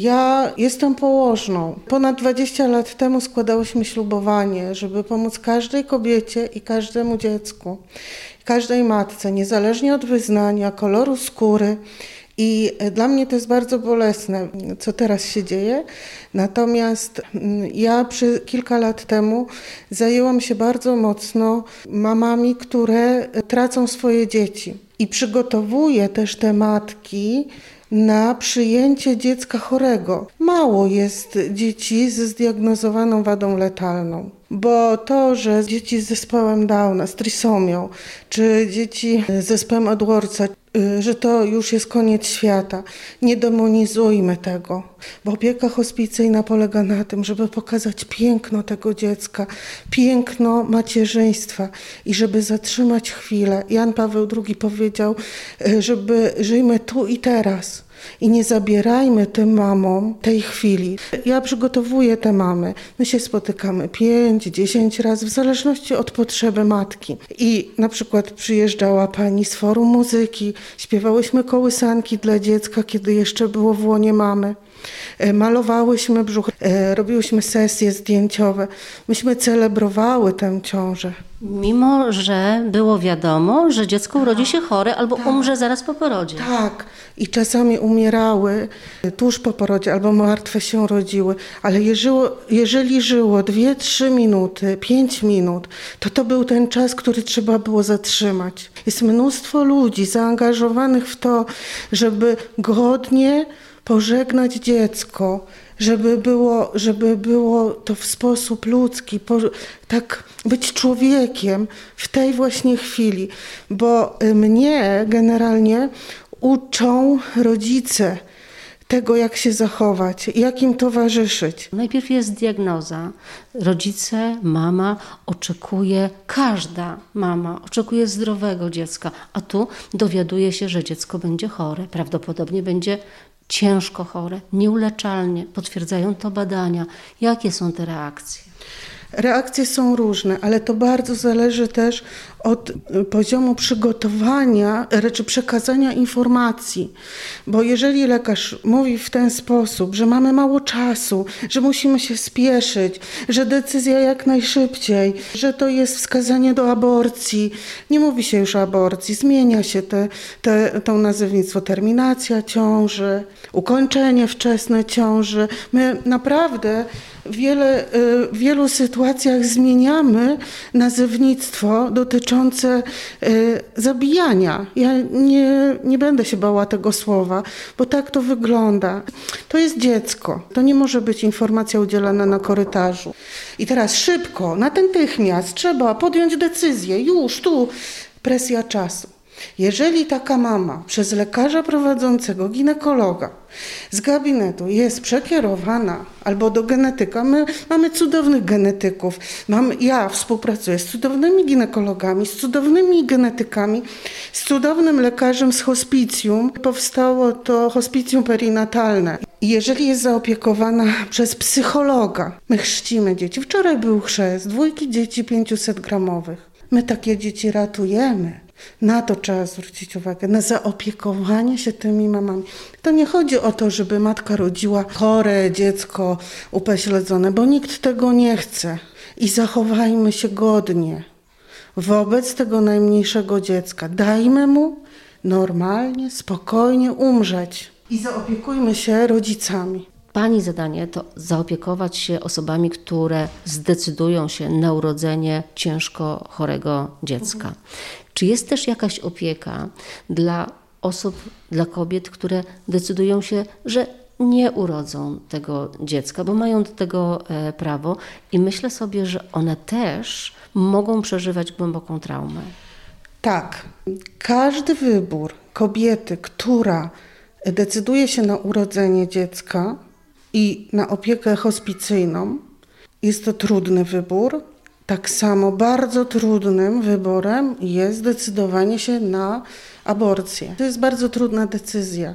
Ja jestem położną. Ponad 20 lat temu składałyśmy ślubowanie, żeby pomóc każdej kobiecie i każdemu dziecku, każdej matce, niezależnie od wyznania, koloru skóry. I dla mnie to jest bardzo bolesne, co teraz się dzieje. Natomiast mm, ja przy kilka lat temu zajęłam się bardzo mocno mamami, które tracą swoje dzieci. I przygotowuję też te matki na przyjęcie dziecka chorego. Mało jest dzieci ze zdiagnozowaną wadą letalną. Bo to, że dzieci z zespołem Downa, z trisomią, czy dzieci z zespołem Edwardsa, y, że to już jest koniec świata. Nie demonizujmy tego, bo opieka hospicyjna polega na tym, żeby pokazać piękno tego dziecka, piękno macierzyństwa i żeby zatrzymać chwilę. Jan Paweł II powiedział, y, żeby żyjmy tu i teraz i nie zabierajmy tym mamom tej chwili. Ja przygotowuję te mamy. My się spotykamy pięć, dziesięć razy, w zależności od potrzeby matki. I na przykład przyjeżdżała pani z forum muzyki, śpiewałyśmy kołysanki dla dziecka, kiedy jeszcze było w łonie mamy. E, malowałyśmy brzuch, e, robiłyśmy sesje zdjęciowe. Myśmy celebrowały tę ciążę. Mimo, że było wiadomo, że dziecko urodzi się chore albo tak. umrze zaraz po porodzie. Tak. I czasami umierały tuż po porodzie albo martwe się rodziły. Ale jeżeli żyło 2-3 minuty, 5 minut, to to był ten czas, który trzeba było zatrzymać. Jest mnóstwo ludzi zaangażowanych w to, żeby godnie pożegnać dziecko, żeby było, żeby było to w sposób ludzki, tak być człowiekiem w tej właśnie chwili. Bo y, mnie generalnie uczą rodzice tego, jak się zachować, jak im towarzyszyć. Najpierw jest diagnoza. Rodzice, mama oczekuje, każda mama oczekuje zdrowego dziecka, a tu dowiaduje się, że dziecko będzie chore, prawdopodobnie będzie ciężko chore, nieuleczalnie. Potwierdzają to badania. Jakie są te reakcje? Reakcje są różne, ale to bardzo zależy też od poziomu przygotowania czy przekazania informacji. Bo jeżeli lekarz mówi w ten sposób, że mamy mało czasu, że musimy się spieszyć, że decyzja jak najszybciej, że to jest wskazanie do aborcji, nie mówi się już o aborcji, zmienia się te, te, to nazewnictwo terminacja ciąży, ukończenie wczesne ciąży. My naprawdę wiele, y, wielu sytuacjach zmieniamy nazewnictwo dotyczące y, zabijania. Ja nie, nie będę się bała tego słowa, bo tak to wygląda. To jest dziecko. To nie może być informacja udzielana na korytarzu. I teraz szybko, natychmiast trzeba podjąć decyzję. Już tu presja czasu. Jeżeli taka mama przez lekarza prowadzącego, ginekologa z gabinetu jest przekierowana albo do genetyka, my mamy cudownych genetyków. Mam, ja współpracuję z cudownymi ginekologami, z cudownymi genetykami, z cudownym lekarzem z hospicjum. Powstało to hospicjum perinatalne. I jeżeli jest zaopiekowana przez psychologa, my chrzcimy dzieci. Wczoraj był chrzest, dwójki dzieci 500 gramowych. My takie dzieci ratujemy. Na to trzeba zwrócić uwagę, na zaopiekowanie się tymi mamami. To nie chodzi o to, żeby matka rodziła chore dziecko upośledzone, bo nikt tego nie chce. I zachowajmy się godnie wobec tego najmniejszego dziecka. Dajmy mu normalnie, spokojnie umrzeć i zaopiekujmy się rodzicami. Pani zadanie to zaopiekować się osobami, które zdecydują się na urodzenie ciężko chorego dziecka. Czy jest też jakaś opieka dla osób, dla kobiet, które decydują się, że nie urodzą tego dziecka, bo mają do tego e, prawo i myślę sobie, że one też mogą przeżywać głęboką traumę. Tak. Każdy wybór kobiety, która decyduje się na urodzenie dziecka i na opiekę hospicyjną, jest to trudny wybór, tak samo bardzo trudnym wyborem jest zdecydowanie się na aborcję. To jest bardzo trudna decyzja,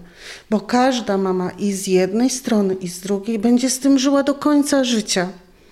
bo każda mama i z jednej strony, i z drugiej będzie z tym żyła do końca życia.